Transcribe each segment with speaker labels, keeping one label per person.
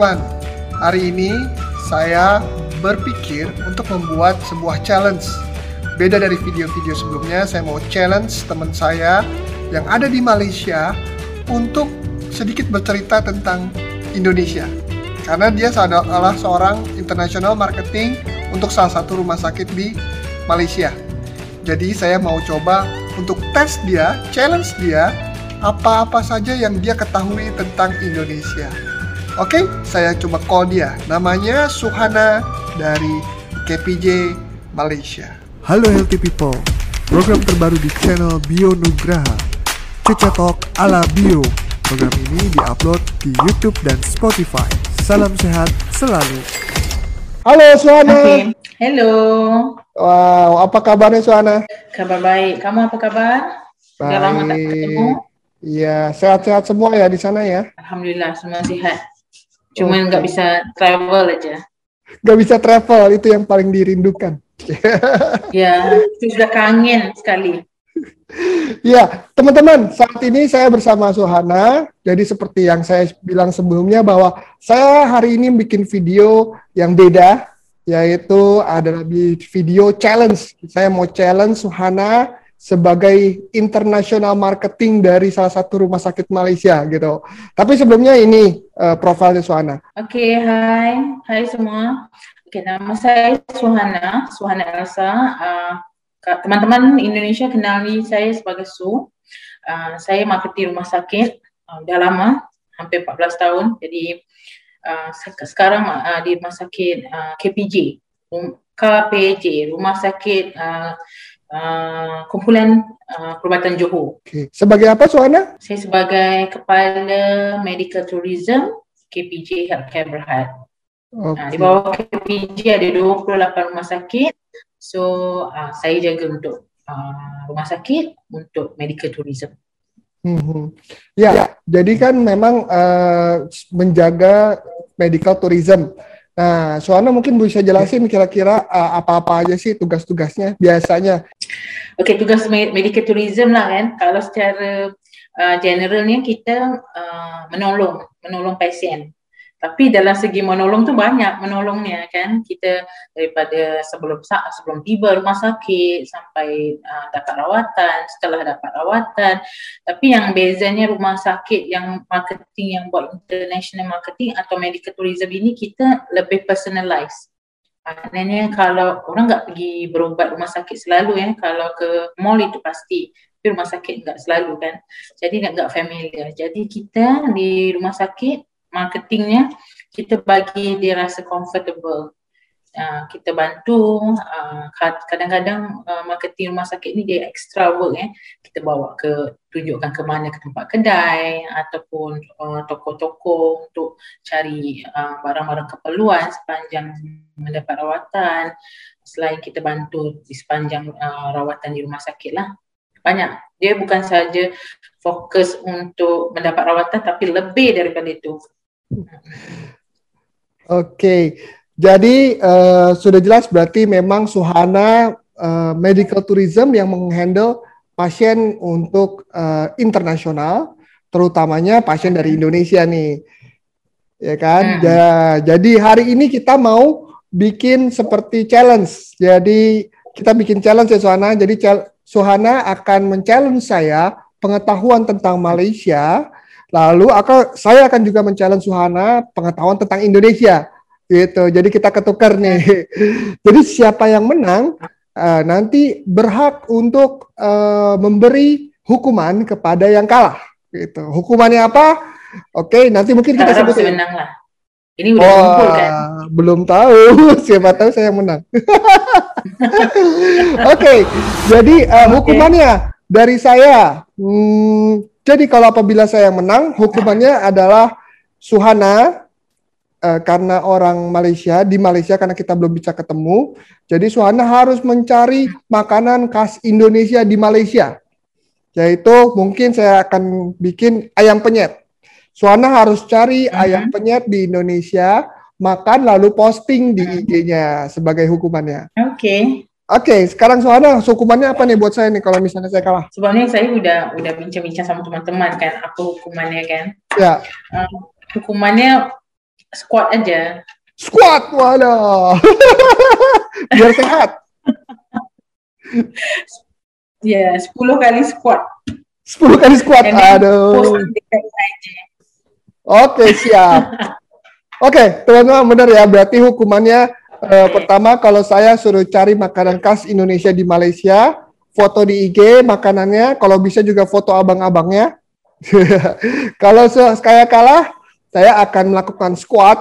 Speaker 1: One? Hari ini saya berpikir untuk membuat sebuah challenge. Beda dari video-video sebelumnya, saya mau challenge teman saya yang ada di Malaysia untuk sedikit bercerita tentang Indonesia. Karena dia adalah seorang international marketing untuk salah satu rumah sakit di Malaysia. Jadi saya mau coba untuk tes dia, challenge dia, apa-apa saja yang dia ketahui tentang Indonesia. Oke, saya coba call dia. Namanya Suhana dari KPJ Malaysia.
Speaker 2: Halo Healthy People, program terbaru di channel Bio Nugraha. Ceca Talk ala Bio. Program ini diupload di YouTube dan Spotify. Salam sehat selalu.
Speaker 1: Halo Suhana.
Speaker 3: Hello.
Speaker 1: Wow, apa kabarnya Suhana?
Speaker 3: Kabar baik. Kamu apa kabar? Sudah lama tak ketemu.
Speaker 1: Iya, sehat-sehat semua ya di sana ya.
Speaker 3: Alhamdulillah semua sihat. Cuma nggak bisa travel aja.
Speaker 1: Gak bisa travel, itu yang paling dirindukan.
Speaker 3: Ya, sudah kangen sekali.
Speaker 1: Ya, teman-teman, saat ini saya bersama Suhana. Jadi seperti yang saya bilang sebelumnya bahwa saya hari ini bikin video yang beda, yaitu adalah video challenge. Saya mau challenge Suhana sebagai international marketing dari salah satu rumah sakit Malaysia gitu. Tapi sebelumnya ini uh, profilnya Suhana.
Speaker 3: Oke, hai. Hai semua. Oke, nama saya Suhana, Suhana Elsa. Uh, teman-teman Indonesia kenali saya sebagai Su. Uh, saya marketing rumah sakit uh, dah lama, hampir 14 tahun. Jadi uh, sekarang uh, di rumah sakit uh, KPJ, KPJ, rumah sakit uh, uh, kumpulan uh, perubatan Johor.
Speaker 1: Okay. Sebagai apa Suhana?
Speaker 3: Saya sebagai kepala medical tourism KPJ Healthcare Berhad. Okay. Uh, di bawah KPJ ada 28 rumah sakit. So uh, saya jaga untuk uh, rumah sakit untuk medical tourism.
Speaker 1: Hmm. Ya, ya, jadi kan memang uh, menjaga medical tourism. Nah, Suwana mungkin bisa jelasin kira-kira uh, apa-apa aja sih tugas-tugasnya biasanya.
Speaker 3: Oke, tugas medical tourism lah kan. Kalau secara uh, generalnya kita uh, menolong, menolong pasien. Tapi dalam segi menolong tu banyak menolongnya kan. Kita daripada sebelum sebelum tiba rumah sakit sampai uh, dapat rawatan, setelah dapat rawatan. Tapi yang bezanya rumah sakit yang marketing yang buat international marketing atau medical tourism ini kita lebih personalize. Maknanya kalau orang nggak pergi berubat rumah sakit selalu ya, kalau ke mall itu pasti tapi rumah sakit nggak selalu kan. Jadi nggak familiar. Jadi kita di rumah sakit marketingnya kita bagi dia rasa comfortable. Uh, kita bantu uh, kadang-kadang uh, marketing rumah sakit ni dia extra work eh. Kita bawa ke tunjukkan ke mana ke tempat kedai ataupun uh, toko-toko untuk cari uh, barang-barang keperluan sepanjang mendapat rawatan. Selain kita bantu di sepanjang uh, rawatan di rumah sakit lah. Banyak. Dia bukan saja fokus untuk mendapat rawatan tapi lebih daripada itu
Speaker 1: Oke, jadi uh, sudah jelas berarti memang Suhana uh, Medical Tourism yang menghandle pasien untuk uh, internasional, terutamanya pasien dari Indonesia nih, ya kan? Hmm. Ya, jadi hari ini kita mau bikin seperti challenge. Jadi kita bikin challenge ya Suhana. Jadi Suhana akan men-challenge saya pengetahuan tentang Malaysia Lalu aku saya akan juga mencalon Suhana pengetahuan tentang Indonesia gitu. Jadi kita ketukar nih. Jadi siapa yang menang uh, nanti berhak untuk uh, memberi hukuman kepada yang kalah gitu. Hukumannya apa? Oke, nanti mungkin kita sebut
Speaker 3: menang lah. Ini udah oh, kumpul kan?
Speaker 1: Belum tahu. Siapa tahu saya yang menang. Oke, okay, jadi uh, hukumannya dari saya. Hmm, jadi kalau apabila saya menang, hukumannya adalah Suhana uh, karena orang Malaysia di Malaysia karena kita belum bisa ketemu. Jadi Suhana harus mencari makanan khas Indonesia di Malaysia. Yaitu mungkin saya akan bikin ayam penyet. Suhana harus cari uh -huh. ayam penyet di Indonesia, makan lalu posting di IG-nya sebagai hukumannya.
Speaker 3: Oke. Okay.
Speaker 1: Oke, okay, sekarang soalnya hukumannya apa nih buat saya nih kalau misalnya saya kalah?
Speaker 3: Sebenarnya saya udah udah bincang-bincang sama teman-teman kan, apa hukumannya kan?
Speaker 1: Ya.
Speaker 3: Um, hukumannya squat aja.
Speaker 1: Squat, waduh. Biar sehat.
Speaker 3: Ya, 10 kali squat.
Speaker 1: 10 kali squat.
Speaker 3: And
Speaker 1: Aduh. Oke, siap. Oke, teman-teman benar ya. Berarti hukumannya eh, pertama kalau saya suruh cari makanan khas Indonesia di Malaysia, foto di IG makanannya, kalau bisa juga foto abang-abangnya. kalau se- saya kalah, saya akan melakukan squat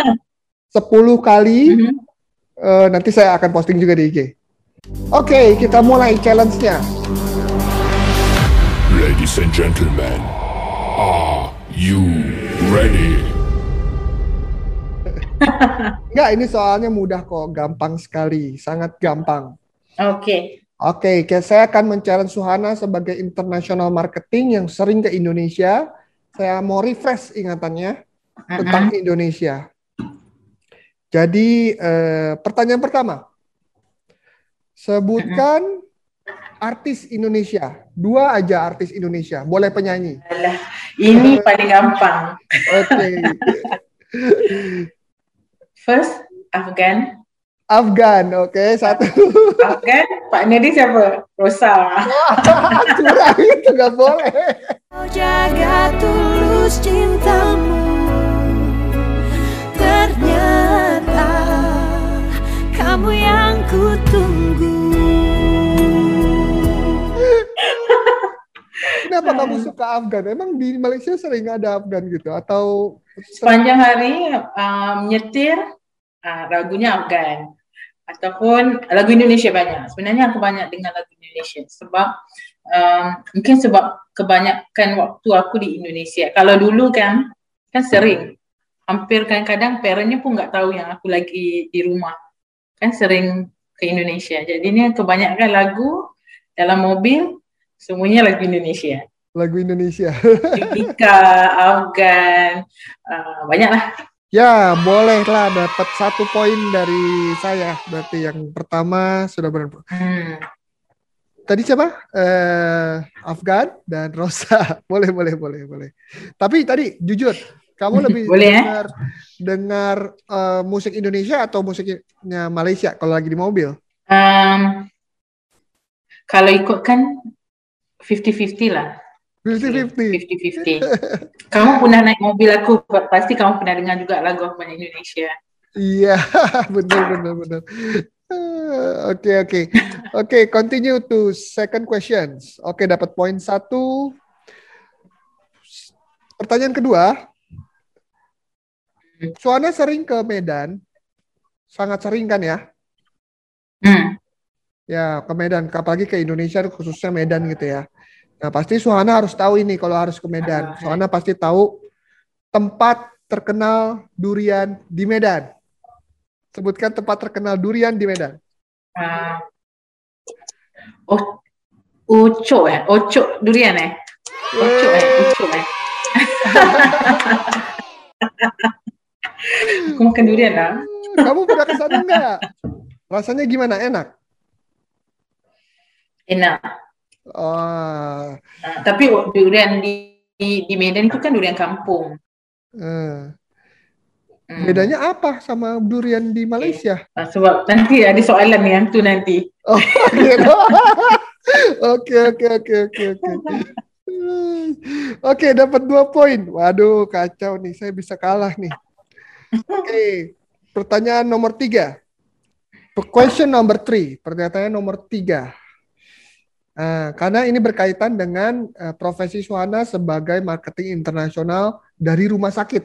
Speaker 1: 10 kali. Eh, nanti saya akan posting juga di IG. Oke, kita mulai challenge-nya.
Speaker 4: Ladies and gentlemen, are you ready?
Speaker 1: Enggak, ini soalnya mudah kok, gampang sekali, sangat gampang.
Speaker 3: Oke.
Speaker 1: Oke, ke- saya akan men-challenge Suhana sebagai international marketing yang sering ke Indonesia. Saya mau refresh ingatannya tentang Indonesia. Jadi, eh, pertanyaan pertama. Sebutkan artis Indonesia. Dua aja artis Indonesia. Boleh penyanyi.
Speaker 3: Alah, ini paling gampang.
Speaker 1: Oke.
Speaker 3: First, Afgan.
Speaker 1: Afgan, oke. Satu.
Speaker 3: Afgan, partner dia siapa? Rosa.
Speaker 1: Curang itu nggak boleh.
Speaker 5: Kau jaga tulus cintamu Ternyata kamu yang kutunggu
Speaker 1: Kenapa kamu suka Afgan? Emang di Malaysia sering ada Afgan gitu? Atau
Speaker 3: Sepanjang hari um, nyetir uh, lagunya Afgan. Ataupun lagu Indonesia banyak. Sebenarnya aku banyak dengar lagu Indonesia. Sebab um, mungkin sebab kebanyakan waktu aku di Indonesia. Kalau dulu kan, kan sering. Hampir kadang-kadang parentnya pun nggak tahu yang aku lagi di rumah. Kan sering ke Indonesia. Jadi ini kebanyakan lagu dalam mobil, semuanya lagu Indonesia.
Speaker 1: lagu Indonesia?
Speaker 3: Judika, Afgan, uh, banyak lah.
Speaker 1: Ya, bolehlah dapat satu poin dari saya. Berarti yang pertama sudah benar.
Speaker 3: Hmm.
Speaker 1: Tadi siapa? Eh, Afgan dan Rosa. Boleh, boleh, boleh, boleh. Tapi tadi jujur, kamu lebih
Speaker 3: Boleh, ya?
Speaker 1: dengar dengar eh, musik Indonesia atau musiknya Malaysia kalau lagi di mobil?
Speaker 3: Um, kalau ikutkan 50-50 lah.
Speaker 1: 50-50.
Speaker 3: 50-50. kamu pernah naik mobil aku, pasti kamu pernah dengar juga lagu Ahmad Indonesia.
Speaker 1: Iya, benar, benar, benar. Eh, Oke, oke. Oke, continue to second questions. Oke, dapat poin satu. Pertanyaan kedua. Suana sering ke Medan. Sangat sering kan ya?
Speaker 3: Hmm.
Speaker 1: Ya, ke Medan. Apalagi ke Indonesia, khususnya Medan gitu ya. Nah, pasti Suhana harus tahu ini kalau harus ke Medan.
Speaker 3: Ah,
Speaker 1: Suhana pasti tahu tempat terkenal durian di Medan. Sebutkan tempat terkenal durian di Medan.
Speaker 3: Uh, oh, Ucok eh? Ucok durian eh? Ucok eh? Ucok eh? aku makan durian lah.
Speaker 1: Kamu pernah ke sana enggak? Rasanya gimana? Enak?
Speaker 3: Enak.
Speaker 1: Oh,
Speaker 3: Uh, tapi durian di, di, di Medan itu kan durian kampung.
Speaker 1: eh.
Speaker 3: Hmm.
Speaker 1: Bedanya apa sama durian di Malaysia?
Speaker 3: Ah, sebab nanti ada soalan yang tu nanti.
Speaker 1: Oh, gitu. Oke, oke, oke, oke, oke. Oke, dapat dua poin. Waduh, kacau nih. Saya bisa kalah nih. Oke, pertanyaan nomor tiga. Question number three. Pertanyaan nomor tiga. Nah, karena ini berkaitan dengan eh, profesi Suhana sebagai marketing internasional dari rumah sakit.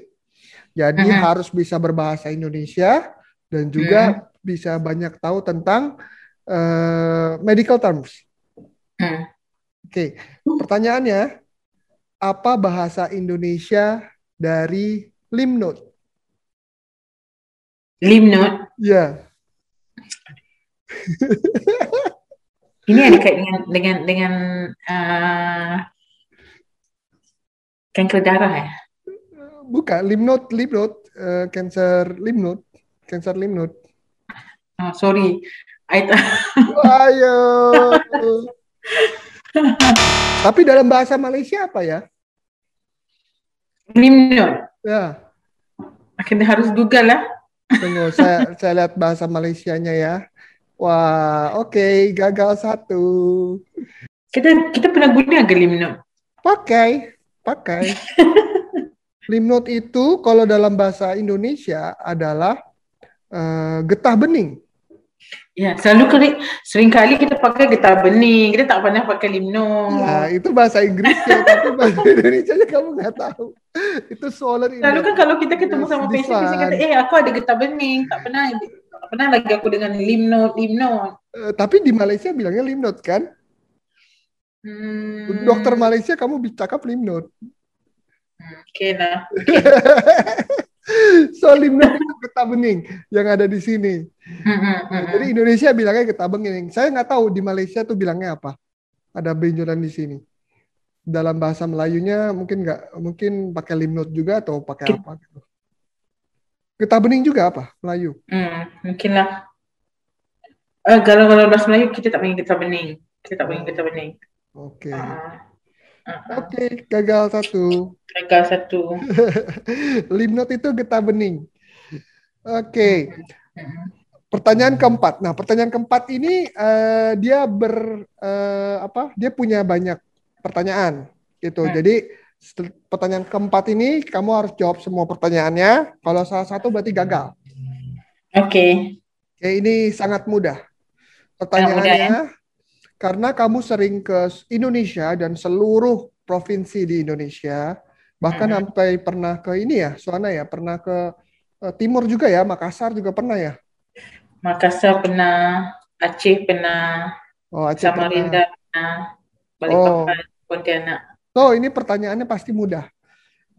Speaker 1: Jadi
Speaker 3: Mhm.
Speaker 1: harus bisa berbahasa Indonesia dan juga bisa banyak tahu tentang eh, medical terms.
Speaker 3: Hmm.
Speaker 1: Oke, pertanyaannya apa bahasa Indonesia dari limnot?
Speaker 3: Limnot.
Speaker 1: Ya,
Speaker 3: Ini ada kait dengan dengan dengan uh, kanker darah ya.
Speaker 1: bukan limnot, limnot, eh, cancer limnot, cancer limnot.
Speaker 3: Oh, sorry. I
Speaker 1: Ayo. Tapi dalam bahasa Malaysia apa ya?
Speaker 3: Limnot.
Speaker 1: Ya,
Speaker 3: Akhirnya harus Google lah.
Speaker 1: Tunggu, saya saya lihat bahasa Malaysianya ya. Wah, oke, gagal satu.
Speaker 3: Kita kita pernah guna ke limno.
Speaker 1: Pakai, pakai. Limnot itu kalau dalam bahasa Indonesia adalah eh, getah bening.
Speaker 3: Ya, selalu kali sering kali kita pakai getah bening. Kita tak pernah pakai limno.
Speaker 1: Ya, itu bahasa Inggris ya, tapi bahasa Indonesia kamu nggak tahu. Itu solar
Speaker 3: Selalu kan kalau kita ketemu sama patient, kita kata, eh aku ada getah bening. Tak pernah, pernah lagi aku dengan limno, limno.
Speaker 1: Eh, tapi di Malaysia bilangnya limnot kan?
Speaker 3: Hmm.
Speaker 1: Dokter Malaysia kamu cakap limnot.
Speaker 3: Oke lah.
Speaker 1: so limnot itu getah bening yang ada di sini.
Speaker 3: Hmm, hmm, hmm,
Speaker 1: Jadi Indonesia bilangnya getah bening. Saya nggak tahu di Malaysia tuh bilangnya apa. Ada benjolan di sini. Dalam bahasa Melayunya mungkin nggak mungkin pakai limnot juga atau pakai apa gitu. Getah bening juga apa Melayu?
Speaker 3: Hmm, mungkin lah. Eh, kalau kalau bahasa Melayu kita tak panggil getah bening. Kita tak panggil getah bening.
Speaker 1: Oke.
Speaker 3: Ah, ah, ah.
Speaker 1: Oke, gagal satu.
Speaker 3: Gagal satu.
Speaker 1: Limnot itu getah bening. Oke.
Speaker 3: Hmm.
Speaker 1: Pertanyaan keempat. Nah, pertanyaan keempat ini eh, dia ber eh, apa? Dia punya banyak pertanyaan gitu.
Speaker 3: Hmm.
Speaker 1: Jadi pertanyaan keempat ini kamu harus jawab semua pertanyaannya. Kalau salah satu berarti gagal.
Speaker 3: Oke.
Speaker 1: Oke, ini sangat mudah.
Speaker 3: mudah,
Speaker 1: Pertanyaannya karena kamu sering ke Indonesia dan seluruh provinsi di Indonesia, bahkan
Speaker 3: Mhm.
Speaker 1: sampai pernah ke ini ya, Suana ya, pernah ke eh, timur juga ya, Makassar juga pernah ya.
Speaker 3: Makassar pernah, Aceh pernah,
Speaker 1: Oh, Aceh pernah.
Speaker 3: Samarinda pernah, Balikpapan, Pontianak.
Speaker 1: So, ini pertanyaannya pasti mudah.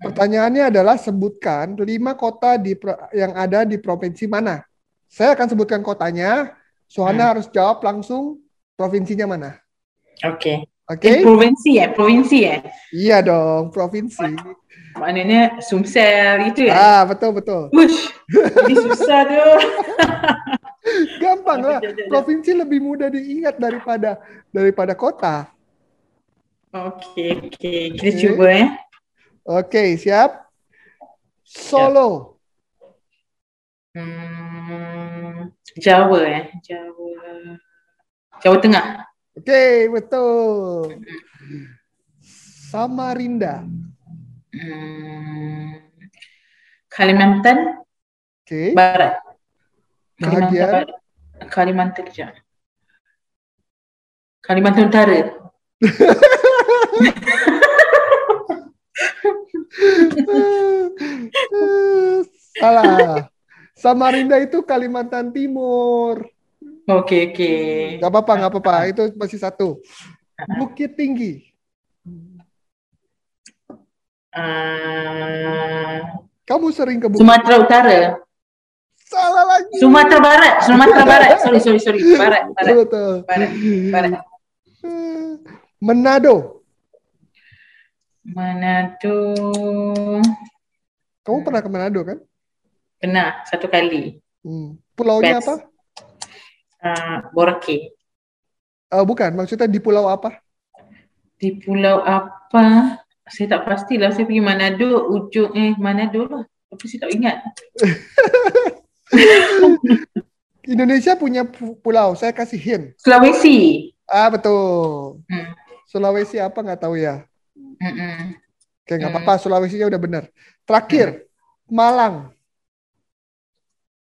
Speaker 1: Pertanyaannya adalah sebutkan lima kota di yang ada di provinsi mana. Saya akan sebutkan kotanya. Suhana
Speaker 3: Hmm.
Speaker 1: harus jawab langsung provinsinya mana.
Speaker 3: Oke.
Speaker 1: Oke?
Speaker 3: Eh, provinsi ya, provinsi ya.
Speaker 1: Iya dong, provinsi.
Speaker 3: Maknanya Sumsel itu ya.
Speaker 1: Ah, betul betul.
Speaker 3: Wush, jadi susah tuh.
Speaker 1: Gampang lah. Provinsi lebih mudah diingat daripada daripada kota.
Speaker 3: Oke, oke. Kita
Speaker 1: Oke.
Speaker 3: cuba ya.
Speaker 1: Oke, siap? Solo.
Speaker 3: Hmm, Jawa ya, Jawa. Jawa Tengah.
Speaker 1: Oke, betul. Samarinda.
Speaker 3: Hmm, Kalimantan
Speaker 1: Oke.
Speaker 3: Barat. Kalimantan
Speaker 1: Bahagian.
Speaker 3: Barat. Kalimantan. Kalimantan Utara.
Speaker 1: Salah. Samarinda itu Kalimantan Timur.
Speaker 3: Oke, oke.
Speaker 1: Gak apa-apa, gak apa-apa. Itu masih satu. Bukit Tinggi.
Speaker 3: Ah,
Speaker 1: Kamu sering ke Bukit
Speaker 3: Sumatera Utara.
Speaker 1: Salah lagi.
Speaker 3: Sumatera Barat. Sumatera Barat. Sorry, sorry, sorry. Barat, Barat. Barat, Barat.
Speaker 1: Manado.
Speaker 3: Manado.
Speaker 1: Kamu pernah ke Manado kan?
Speaker 3: Pernah satu kali.
Speaker 1: Hmm. Pulaunya
Speaker 3: Best.
Speaker 1: apa?
Speaker 3: Uh, Boracay.
Speaker 1: Eh, bukan, maksudnya di pulau apa?
Speaker 3: Di pulau apa? Saya tak pastilah. Saya pergi Manado, ujung eh Manado lah. Tapi saya tak ingat.
Speaker 1: Indonesia punya pu- pulau. Saya kasih hint.
Speaker 3: Sulawesi.
Speaker 1: Ah betul.
Speaker 3: Hmm.
Speaker 1: Sulawesi apa nggak tahu ya.
Speaker 3: Mm-mm.
Speaker 1: Oke nggak apa-apa. Sulawesinya udah benar. Terakhir Malang.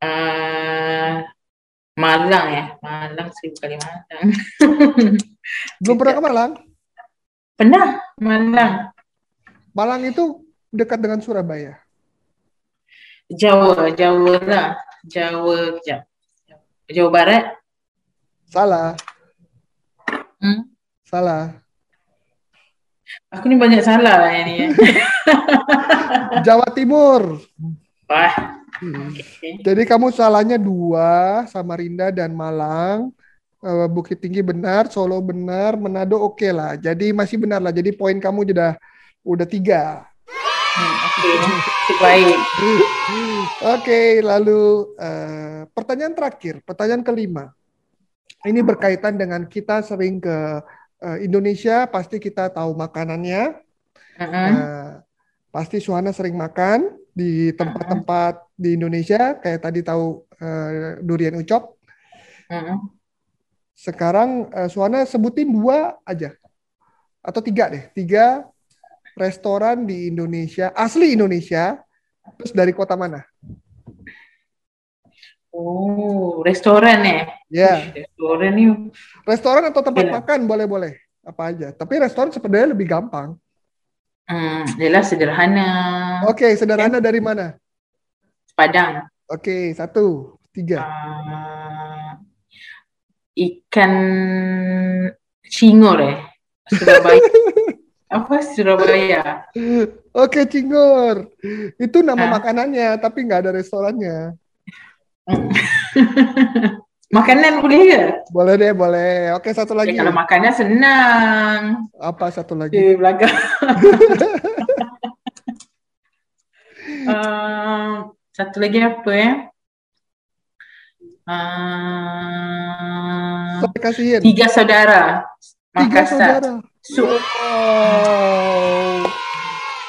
Speaker 3: Ah, Malang ya. Malang seribu kali Malang.
Speaker 1: Belum pernah ke Malang?
Speaker 3: Pernah Malang.
Speaker 1: Malang itu dekat dengan Surabaya.
Speaker 3: Jawa, Jawa lah. Jawa, kejap. Jawa Barat.
Speaker 1: Salah,
Speaker 3: Hmm?
Speaker 1: salah.
Speaker 3: Aku ni banyak salah lah yang ni. ya.
Speaker 1: Jawa Timur.
Speaker 3: Wah.
Speaker 1: Hmm.
Speaker 3: Okay.
Speaker 1: Jadi kamu salahnya dua, Samarinda dan Malang. Eh, Bukit Tinggi benar, Solo benar, Manado oke lah. Jadi masih benar lah. Jadi poin kamu sudah udah tiga.
Speaker 3: Hmm, okay. Cik baik.
Speaker 1: Oke, lalu eh, pertanyaan terakhir, pertanyaan kelima. Ini berkaitan dengan kita sering ke eh, Indonesia, pasti kita tahu makanannya.
Speaker 3: Uh-uh.
Speaker 1: Nah, pasti Suhana sering makan. di tempat-tempat di Indonesia kayak tadi tahu eh, durian ucok.
Speaker 3: Mm-mm.
Speaker 1: Sekarang eh, Suhana sebutin dua aja atau tiga deh, tiga restoran di Indonesia asli Indonesia. Terus dari kota mana?
Speaker 3: Oh, restoran ya?
Speaker 1: Ya,
Speaker 3: Restoran ni
Speaker 1: restoran atau tempat
Speaker 3: Iya.
Speaker 1: makan boleh-boleh apa aja. Tapi restoran sebenarnya lebih gampang.
Speaker 3: hmm, jelas sederhana.
Speaker 1: Oke, sederhana dari mana?
Speaker 3: Padang.
Speaker 1: Oke, satu, tiga.
Speaker 3: Ah, ikan cingur eh. Surabaya. Apa Surabaya?
Speaker 1: Oke, Cingur. Itu nama
Speaker 3: Ah.
Speaker 1: makanannya, tapi nggak ada restorannya.
Speaker 3: Makanan boleh ke?
Speaker 1: Boleh deh, boleh. Oke, satu
Speaker 3: Ya,
Speaker 1: lagi.
Speaker 3: kalau makanan senang.
Speaker 1: Apa satu lagi?
Speaker 3: Di belakang. Ah, satu lagi apa ya?
Speaker 1: Saya kasihin.
Speaker 3: tiga saudara.
Speaker 1: Tiga
Speaker 3: Makassar.
Speaker 1: saudara.
Speaker 3: Sup.
Speaker 1: Wow.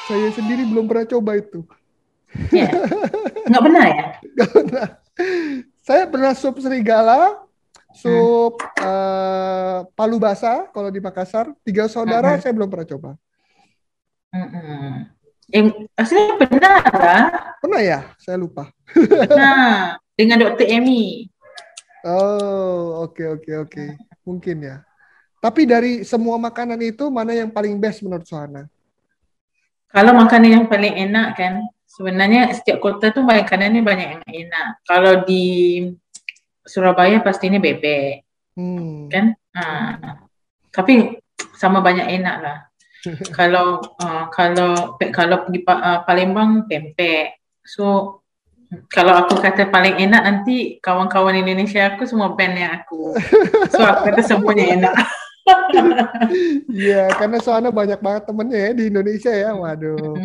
Speaker 1: Saya sendiri belum pernah coba itu.
Speaker 3: Ya. Nggak pernah ya?
Speaker 1: Nggak pernah. Saya pernah sup serigala, sup eh, palu basah kalau di Makassar. Tiga saudara
Speaker 3: Mhm.
Speaker 1: saya belum pernah coba.
Speaker 3: Mm-mm. Eh, aslinya pernah lah.
Speaker 1: Pernah ya? Saya lupa.
Speaker 3: Pernah. Dengan Dr. Amy.
Speaker 1: Oh, oke oke oke. Mungkin ya. Tapi dari semua makanan itu mana yang paling best menurut Suhana?
Speaker 3: Kalau makanan yang paling enak kan, sebenarnya setiap kota tuh makanannya banyak yang enak. Kalau di Surabaya pastinya bebek,
Speaker 1: Hmm.
Speaker 3: kan? Ah. Tapi sama banyak enak lah. kalau ah, kalau kalau pergi Pa- ah, Palembang pempek. So kalau aku kata paling enak nanti kawan-kawan Indonesia aku semua bandnya aku. So aku kata semuanya enak.
Speaker 1: Iya, karena Suhana banyak banget temennya ya di Indonesia ya. Waduh.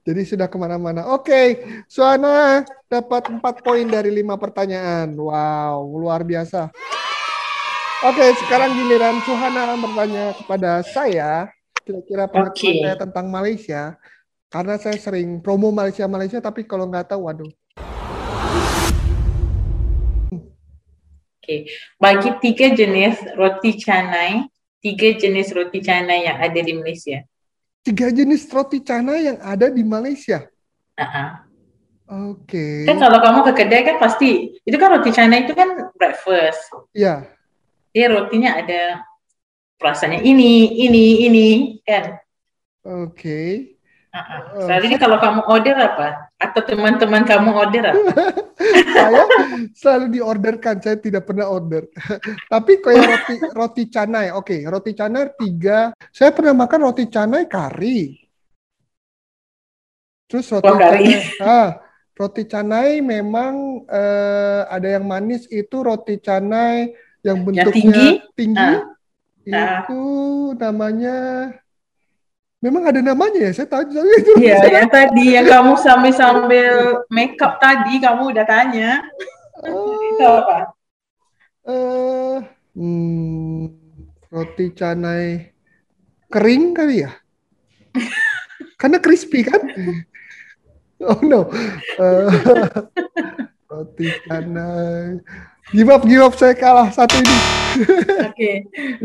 Speaker 1: Jadi sudah ke mana-mana. Oke, Suhana dapat 4 poin dari 5 pertanyaan. Wow, luar biasa. Oke, sekarang giliran Suhana bertanya kepada saya. Kira-kira pengetahuan
Speaker 3: Oke.
Speaker 1: saya tentang Malaysia. Karena saya sering promo Malaysia-Malaysia, tapi kalau nggak tahu, waduh.
Speaker 3: Okey. Bagi tiga jenis roti canai, tiga jenis roti canai yang ada di Malaysia.
Speaker 1: Tiga jenis roti canai yang ada di Malaysia.
Speaker 3: Uh-huh.
Speaker 1: Oke.
Speaker 3: Kan kalau kamu ke kedai kan pasti, itu kan roti canai itu kan breakfast.
Speaker 1: Ya,
Speaker 3: Dia rotinya ada rasanya ini, ini, ini, kan.
Speaker 1: oke.
Speaker 3: Selalunya kalau kamu order apa? Atau teman-teman kamu order apa?
Speaker 1: saya selalu diorderkan, saya tidak pernah order. Tapi kayak roti roti canai, oke, roti canai tiga. Saya pernah makan roti canai kari. Terus roti
Speaker 3: Oh,
Speaker 1: canai, ah, roti canai memang eh, ada yang manis itu roti canai yang bentuknya
Speaker 3: tinggi?
Speaker 1: tinggi.
Speaker 3: Ah.
Speaker 1: Itu namanya memang ada namanya ya, saya tahu itu.
Speaker 3: Iya, yang tadi yang kamu sambil-sambil make up tadi kamu udah tanya. Itu
Speaker 1: Oh.
Speaker 3: apa?
Speaker 1: Eh, hmm, roti canai kering kali ya? Karena crispy kan? Oh no. Eh, roti canai. Give up, give up. Saya kalah satu ini.
Speaker 3: Okey.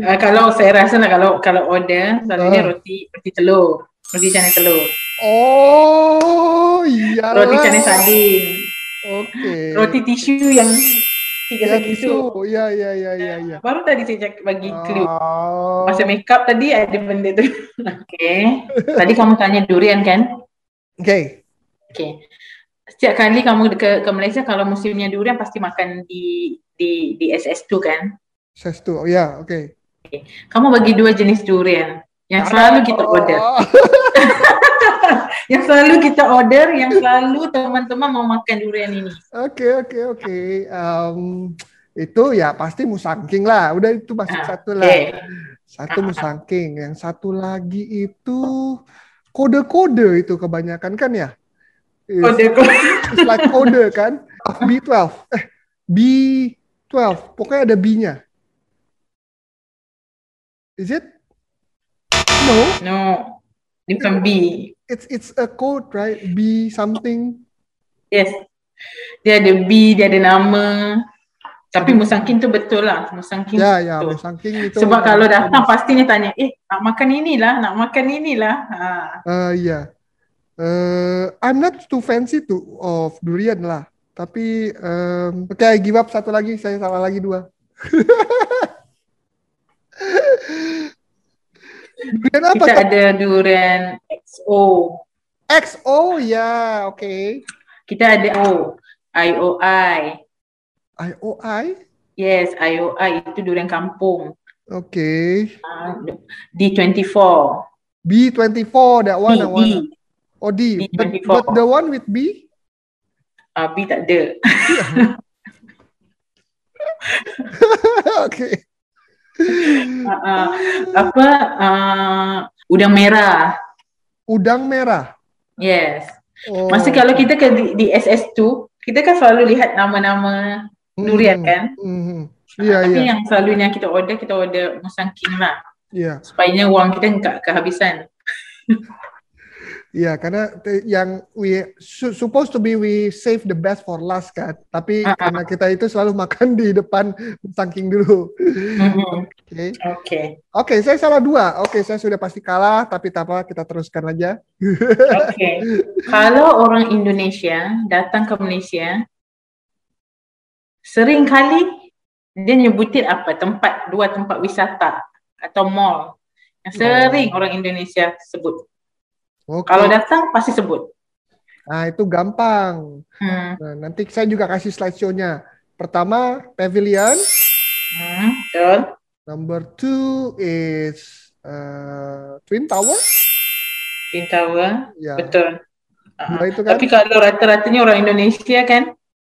Speaker 3: Uh, kalau saya rasa lah kalau kalau order selalunya
Speaker 1: Ah.
Speaker 3: roti roti telur, roti canai telur,
Speaker 1: Oh, iya.
Speaker 3: roti canai sardin,
Speaker 1: Oke.
Speaker 3: roti tisu yang tiga
Speaker 1: ya,
Speaker 3: segi
Speaker 1: tisu.
Speaker 3: tu.
Speaker 1: Ya, ya, ya, ya, ya.
Speaker 3: Baru tadi saya bagi clue.
Speaker 1: Oh.
Speaker 3: Masa make up tadi ada benda tu. Okey. Tadi kamu tanya durian kan?
Speaker 1: Oke.
Speaker 3: Okey. Setiap kali kamu ke, ke Malaysia kalau musimnya durian pasti makan di di di SS2 kan?
Speaker 1: Sestu. Oh, ya, oke.
Speaker 3: Kamu bagi dua jenis durian yang selalu kita order.
Speaker 1: Oh.
Speaker 3: Yang selalu kita order, yang selalu teman-teman mau makan durian ini.
Speaker 1: Oke oke oke. Itu ya pasti musangking lah. Udah itu masuk
Speaker 3: Ah,
Speaker 1: satu lah. Satu musangking. Yang satu lagi itu kode-kode itu kebanyakan kan ya?
Speaker 3: Kode kode.
Speaker 1: it's like kode kan? B12. Eh B12. Pokoknya ada B-nya. Is it? No.
Speaker 3: No. Ini bukan B.
Speaker 1: it's it's a code, right? B something.
Speaker 3: Yes. Dia ada B, dia ada nama. Tapi Musangking tu betul lah. Musangking
Speaker 1: Ya,
Speaker 3: tu
Speaker 1: ya,
Speaker 3: betul.
Speaker 1: Musangking itu.
Speaker 3: Sebab kalau datang pastinya tanya, eh nak makan inilah, nak makan inilah. Ha.
Speaker 1: Eh, iya. Eh, I'm not too fancy to of durian lah. Tapi um, oke, I give up satu lagi, saya salah lagi dua. durian apa?
Speaker 3: Kita ada durian XO.
Speaker 1: XO ya, oke.
Speaker 3: Kita ada O. IOI.
Speaker 1: IOI,
Speaker 3: Yes, IOI itu durian kampung.
Speaker 1: oke.
Speaker 3: Uh, D24.
Speaker 1: B24, that one,
Speaker 3: D,
Speaker 1: that one.
Speaker 3: D.
Speaker 1: Oh D, but,
Speaker 3: B24.
Speaker 1: but the one with B?
Speaker 3: Uh, B tak ada.
Speaker 1: oke.
Speaker 3: Uh, uh, apa? Uh, udang merah.
Speaker 1: Udang merah.
Speaker 3: Yes.
Speaker 1: Oh.
Speaker 3: Masa kalau kita ke di, di SS2, kita kan selalu lihat nama-nama durian
Speaker 1: Mhm,
Speaker 3: kan?
Speaker 1: mhm. Iya,
Speaker 3: Tapi
Speaker 1: iya,
Speaker 3: yang selalunya kita order, kita order musangking lah.
Speaker 1: iya.
Speaker 3: Supaya wang kita enggak kehabisan.
Speaker 1: Iya, karena yang we su- supposed to be we save the best for last kan. Tapi
Speaker 3: Ah, ah.
Speaker 1: karena kita itu selalu makan di depan saking dulu.
Speaker 3: Mhm.
Speaker 1: Oke.
Speaker 3: Oke.
Speaker 1: Oke, saya salah dua. Oke, saya sudah pasti kalah, tapi tak apa, kita teruskan aja.
Speaker 3: Oke. Kalau orang Indonesia datang ke Malaysia, sering kali dia nyebutin apa? Tempat, dua tempat wisata atau mall yang sering orang Indonesia sebut.
Speaker 1: Oke.
Speaker 3: Kalau datang pasti sebut.
Speaker 1: Nah, itu gampang.
Speaker 3: Hmm.
Speaker 1: Nah, nanti saya juga kasih slideshow-nya. Pertama, Pavilion.
Speaker 3: Hmm, betul.
Speaker 1: Number two is uh, Twin Tower.
Speaker 3: Twin Tower,
Speaker 1: Ya,
Speaker 3: betul. Uh,
Speaker 1: itu kan.
Speaker 3: Tapi kalau rata-ratanya orang Indonesia kan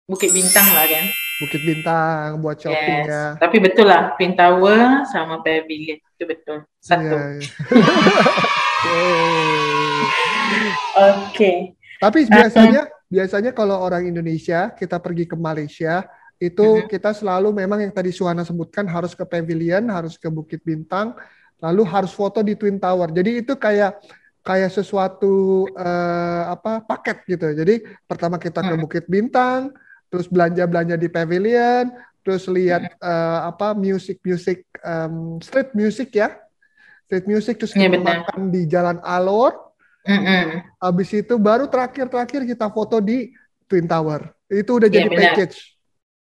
Speaker 3: Bukit Bintang lah kan.
Speaker 1: Bukit Bintang buat shopping
Speaker 3: Yes.
Speaker 1: ya.
Speaker 3: Tapi betul lah Twin Tower sama Pavilion itu betul. Satu.
Speaker 1: Iya, iya. Oke.
Speaker 3: Oke.
Speaker 1: Tapi biasanya biasanya kalau orang Indonesia kita pergi ke Malaysia itu
Speaker 3: Mhm.
Speaker 1: kita selalu memang yang tadi Suhana sebutkan harus ke Pavilion, harus ke Bukit Bintang, lalu harus foto di Twin Tower. Jadi itu kayak kayak sesuatu eh, apa paket gitu. Jadi pertama kita ke
Speaker 3: Mhm.
Speaker 1: Bukit Bintang, terus belanja-belanja di Pavilion, terus lihat eh, apa music-music em, street music ya. Street music terus kita
Speaker 3: benar.
Speaker 1: makan di Jalan Alor.
Speaker 3: Mm-mm.
Speaker 1: Habis itu baru terakhir-terakhir kita foto di Twin Tower. Itu udah
Speaker 3: Iya,
Speaker 1: jadi
Speaker 3: benar.
Speaker 1: package.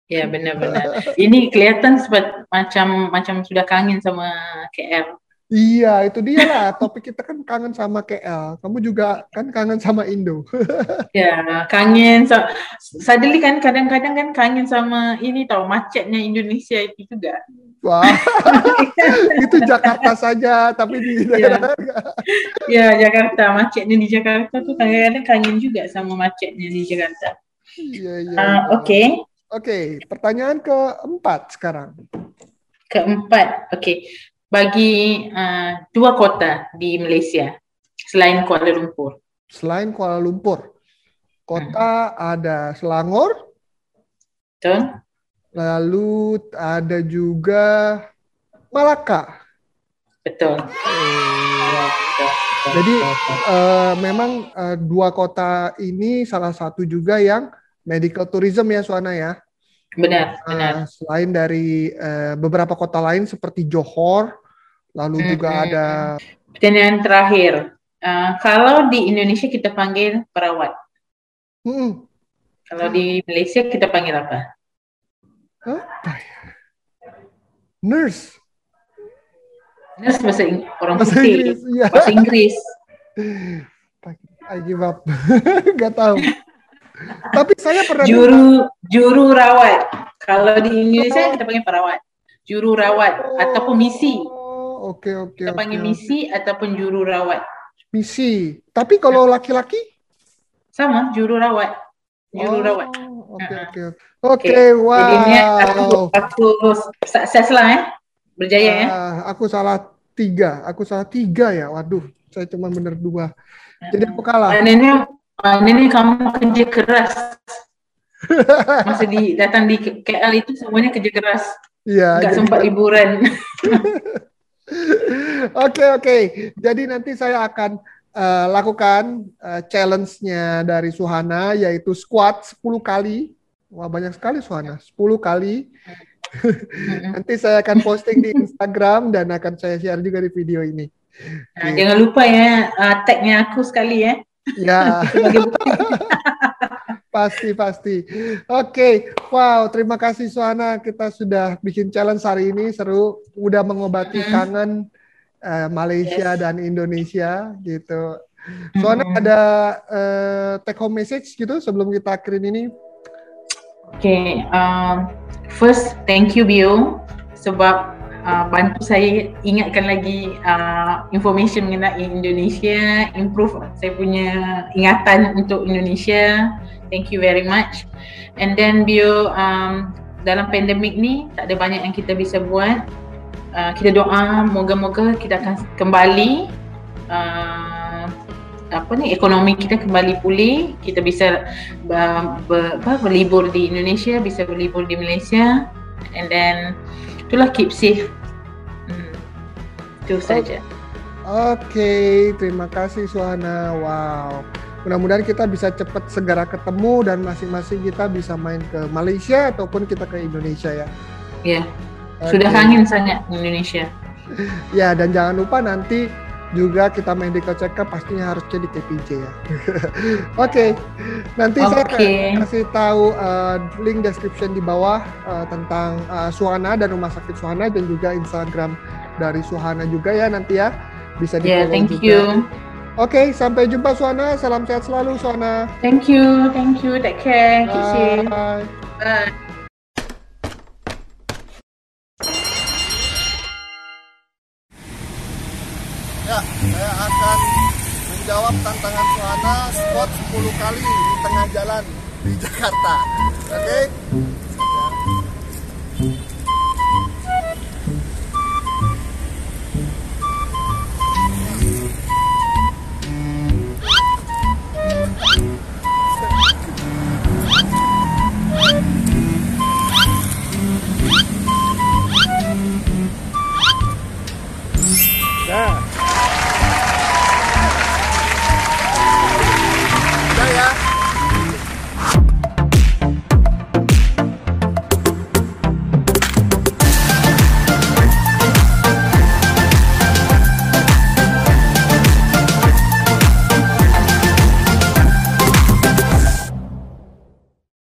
Speaker 3: Ya benar-benar. Ini kelihatan seperti macam macam sudah kangen sama KL.
Speaker 1: Iya, itu dia lah. Topik kita kan kangen sama KL. Kamu juga kan kangen sama Indo.
Speaker 3: Ya kangen. So, suddenly kan kadang-kadang kan kangen sama ini tahu macetnya Indonesia itu juga.
Speaker 1: Wah, itu Jakarta saja, tapi di
Speaker 3: Iya.
Speaker 1: daerah
Speaker 3: Ya Jakarta macetnya di Jakarta tuh kadang-kadang kangen juga sama macetnya di Jakarta.
Speaker 1: Iya, iya. Iya.
Speaker 3: Oke.
Speaker 1: Oke, pertanyaan keempat sekarang.
Speaker 3: Keempat, okey. Bagi uh, dua kota di Malaysia selain Kuala Lumpur.
Speaker 1: Selain Kuala Lumpur, kota ada Selangor,
Speaker 3: Betul?
Speaker 1: lalu ada juga Malaka.
Speaker 3: Betul.
Speaker 1: Jadi eh, memang eh, dua kota ini salah satu juga yang medical tourism ya Suana ya.
Speaker 3: Benar, benar.
Speaker 1: Nah, selain dari eh, beberapa kota lain seperti Johor, lalu juga
Speaker 3: Mm-mm.
Speaker 1: ada
Speaker 3: Pertanyaan terakhir. Uh, kalau di Indonesia kita panggil perawat.
Speaker 1: hmm,
Speaker 3: Kalau di Malaysia kita panggil apa?
Speaker 1: apa ya? Nurse
Speaker 3: Nurse bahasa Ing- orang
Speaker 1: bahasa
Speaker 3: putih.
Speaker 1: Inggris. Ya,
Speaker 3: Bahasa Inggris.
Speaker 1: I give up. Gak tahu. Tapi saya pernah dengar-
Speaker 3: Juru juru rawat. Kalau di Indonesia kita panggil perawat. Juru rawat ataupun misi.
Speaker 1: Oh, Oke oke
Speaker 3: Kita
Speaker 1: oke.
Speaker 3: panggil
Speaker 1: oke.
Speaker 3: misi ataupun juru rawat.
Speaker 1: Misi. Tapi kalau laki-laki?
Speaker 3: Sama, juru rawat. Juru
Speaker 1: Oh,
Speaker 3: rawat.
Speaker 1: Oke oke. Oke,
Speaker 3: Jadinya aku,
Speaker 1: wow.
Speaker 3: aku sukses lah eh. Berjaya ya.
Speaker 1: Ah, aku salah tiga. Aku salah tiga ya. Waduh, saya cuma bener dua. Jadi aku kalah.
Speaker 3: Maknanya, maknanya kamu kerja keras. Masa di datang di KL itu semuanya kerja keras.
Speaker 1: Iya. Jadi-
Speaker 3: sempat liburan.
Speaker 1: Oke oke. Jadi nanti saya akan eh, lakukan eh, challenge-nya dari Suhana yaitu squat 10 kali. Wah, banyak sekali Suhana, 10 kali. Nanti saya akan posting di Instagram dan akan saya share juga di video ini.
Speaker 3: Nah, jangan lupa ya uh, tagnya aku sekali ya.
Speaker 1: Ya. Pasti pasti. Oke, wow, terima kasih Suhana. Kita sudah bikin challenge hari ini seru. Udah mengobati
Speaker 3: Mhm.
Speaker 1: kangen eh, Malaysia
Speaker 3: Yes.
Speaker 1: dan Indonesia gitu. Suhana
Speaker 3: Mhm.
Speaker 1: ada eh, take home message gitu sebelum kita akhirin ini.
Speaker 3: Okay, um, first thank you Bio sebab uh, bantu saya ingatkan lagi uh, information mengenai Indonesia, improve saya punya ingatan untuk Indonesia. Thank you very much. And then Bio um, dalam pandemik ni tak ada banyak yang kita bisa buat. Uh, kita doa moga-moga kita akan kembali uh, apa ni ekonomi kita kembali pulih kita bisa ber, ber, apa, berlibur di Indonesia bisa berlibur di Malaysia and then itulah keep safe. Itu saja
Speaker 1: Oke, terima kasih Suhana. Wow. Mudah-mudahan kita bisa cepat segera ketemu dan masing-masing kita bisa main ke Malaysia ataupun kita ke Indonesia ya.
Speaker 3: ya sudah
Speaker 1: Oke.
Speaker 3: kangen sangat Indonesia
Speaker 1: Ya, dan jangan lupa nanti juga kita medical check up pastinya harus jadi KPJ ya. Oke, nanti saya
Speaker 3: Oke.
Speaker 1: akan kasih tahu uh, link description di bawah uh, tentang uh, Suhana dan Rumah Sakit Suhana dan juga Instagram dari Suhana juga ya nanti ya bisa di
Speaker 3: ya
Speaker 1: follow
Speaker 3: thank
Speaker 1: juga.
Speaker 3: you
Speaker 1: Oke, sampai jumpa Suhana. Salam sehat selalu Suhana.
Speaker 3: thank you thank you take care safe
Speaker 1: Bye.
Speaker 3: bye
Speaker 1: Ya, saya akan menjawab tantangan Suhana squat 10 kali di tengah jalan di Jakarta. Oke? Ya.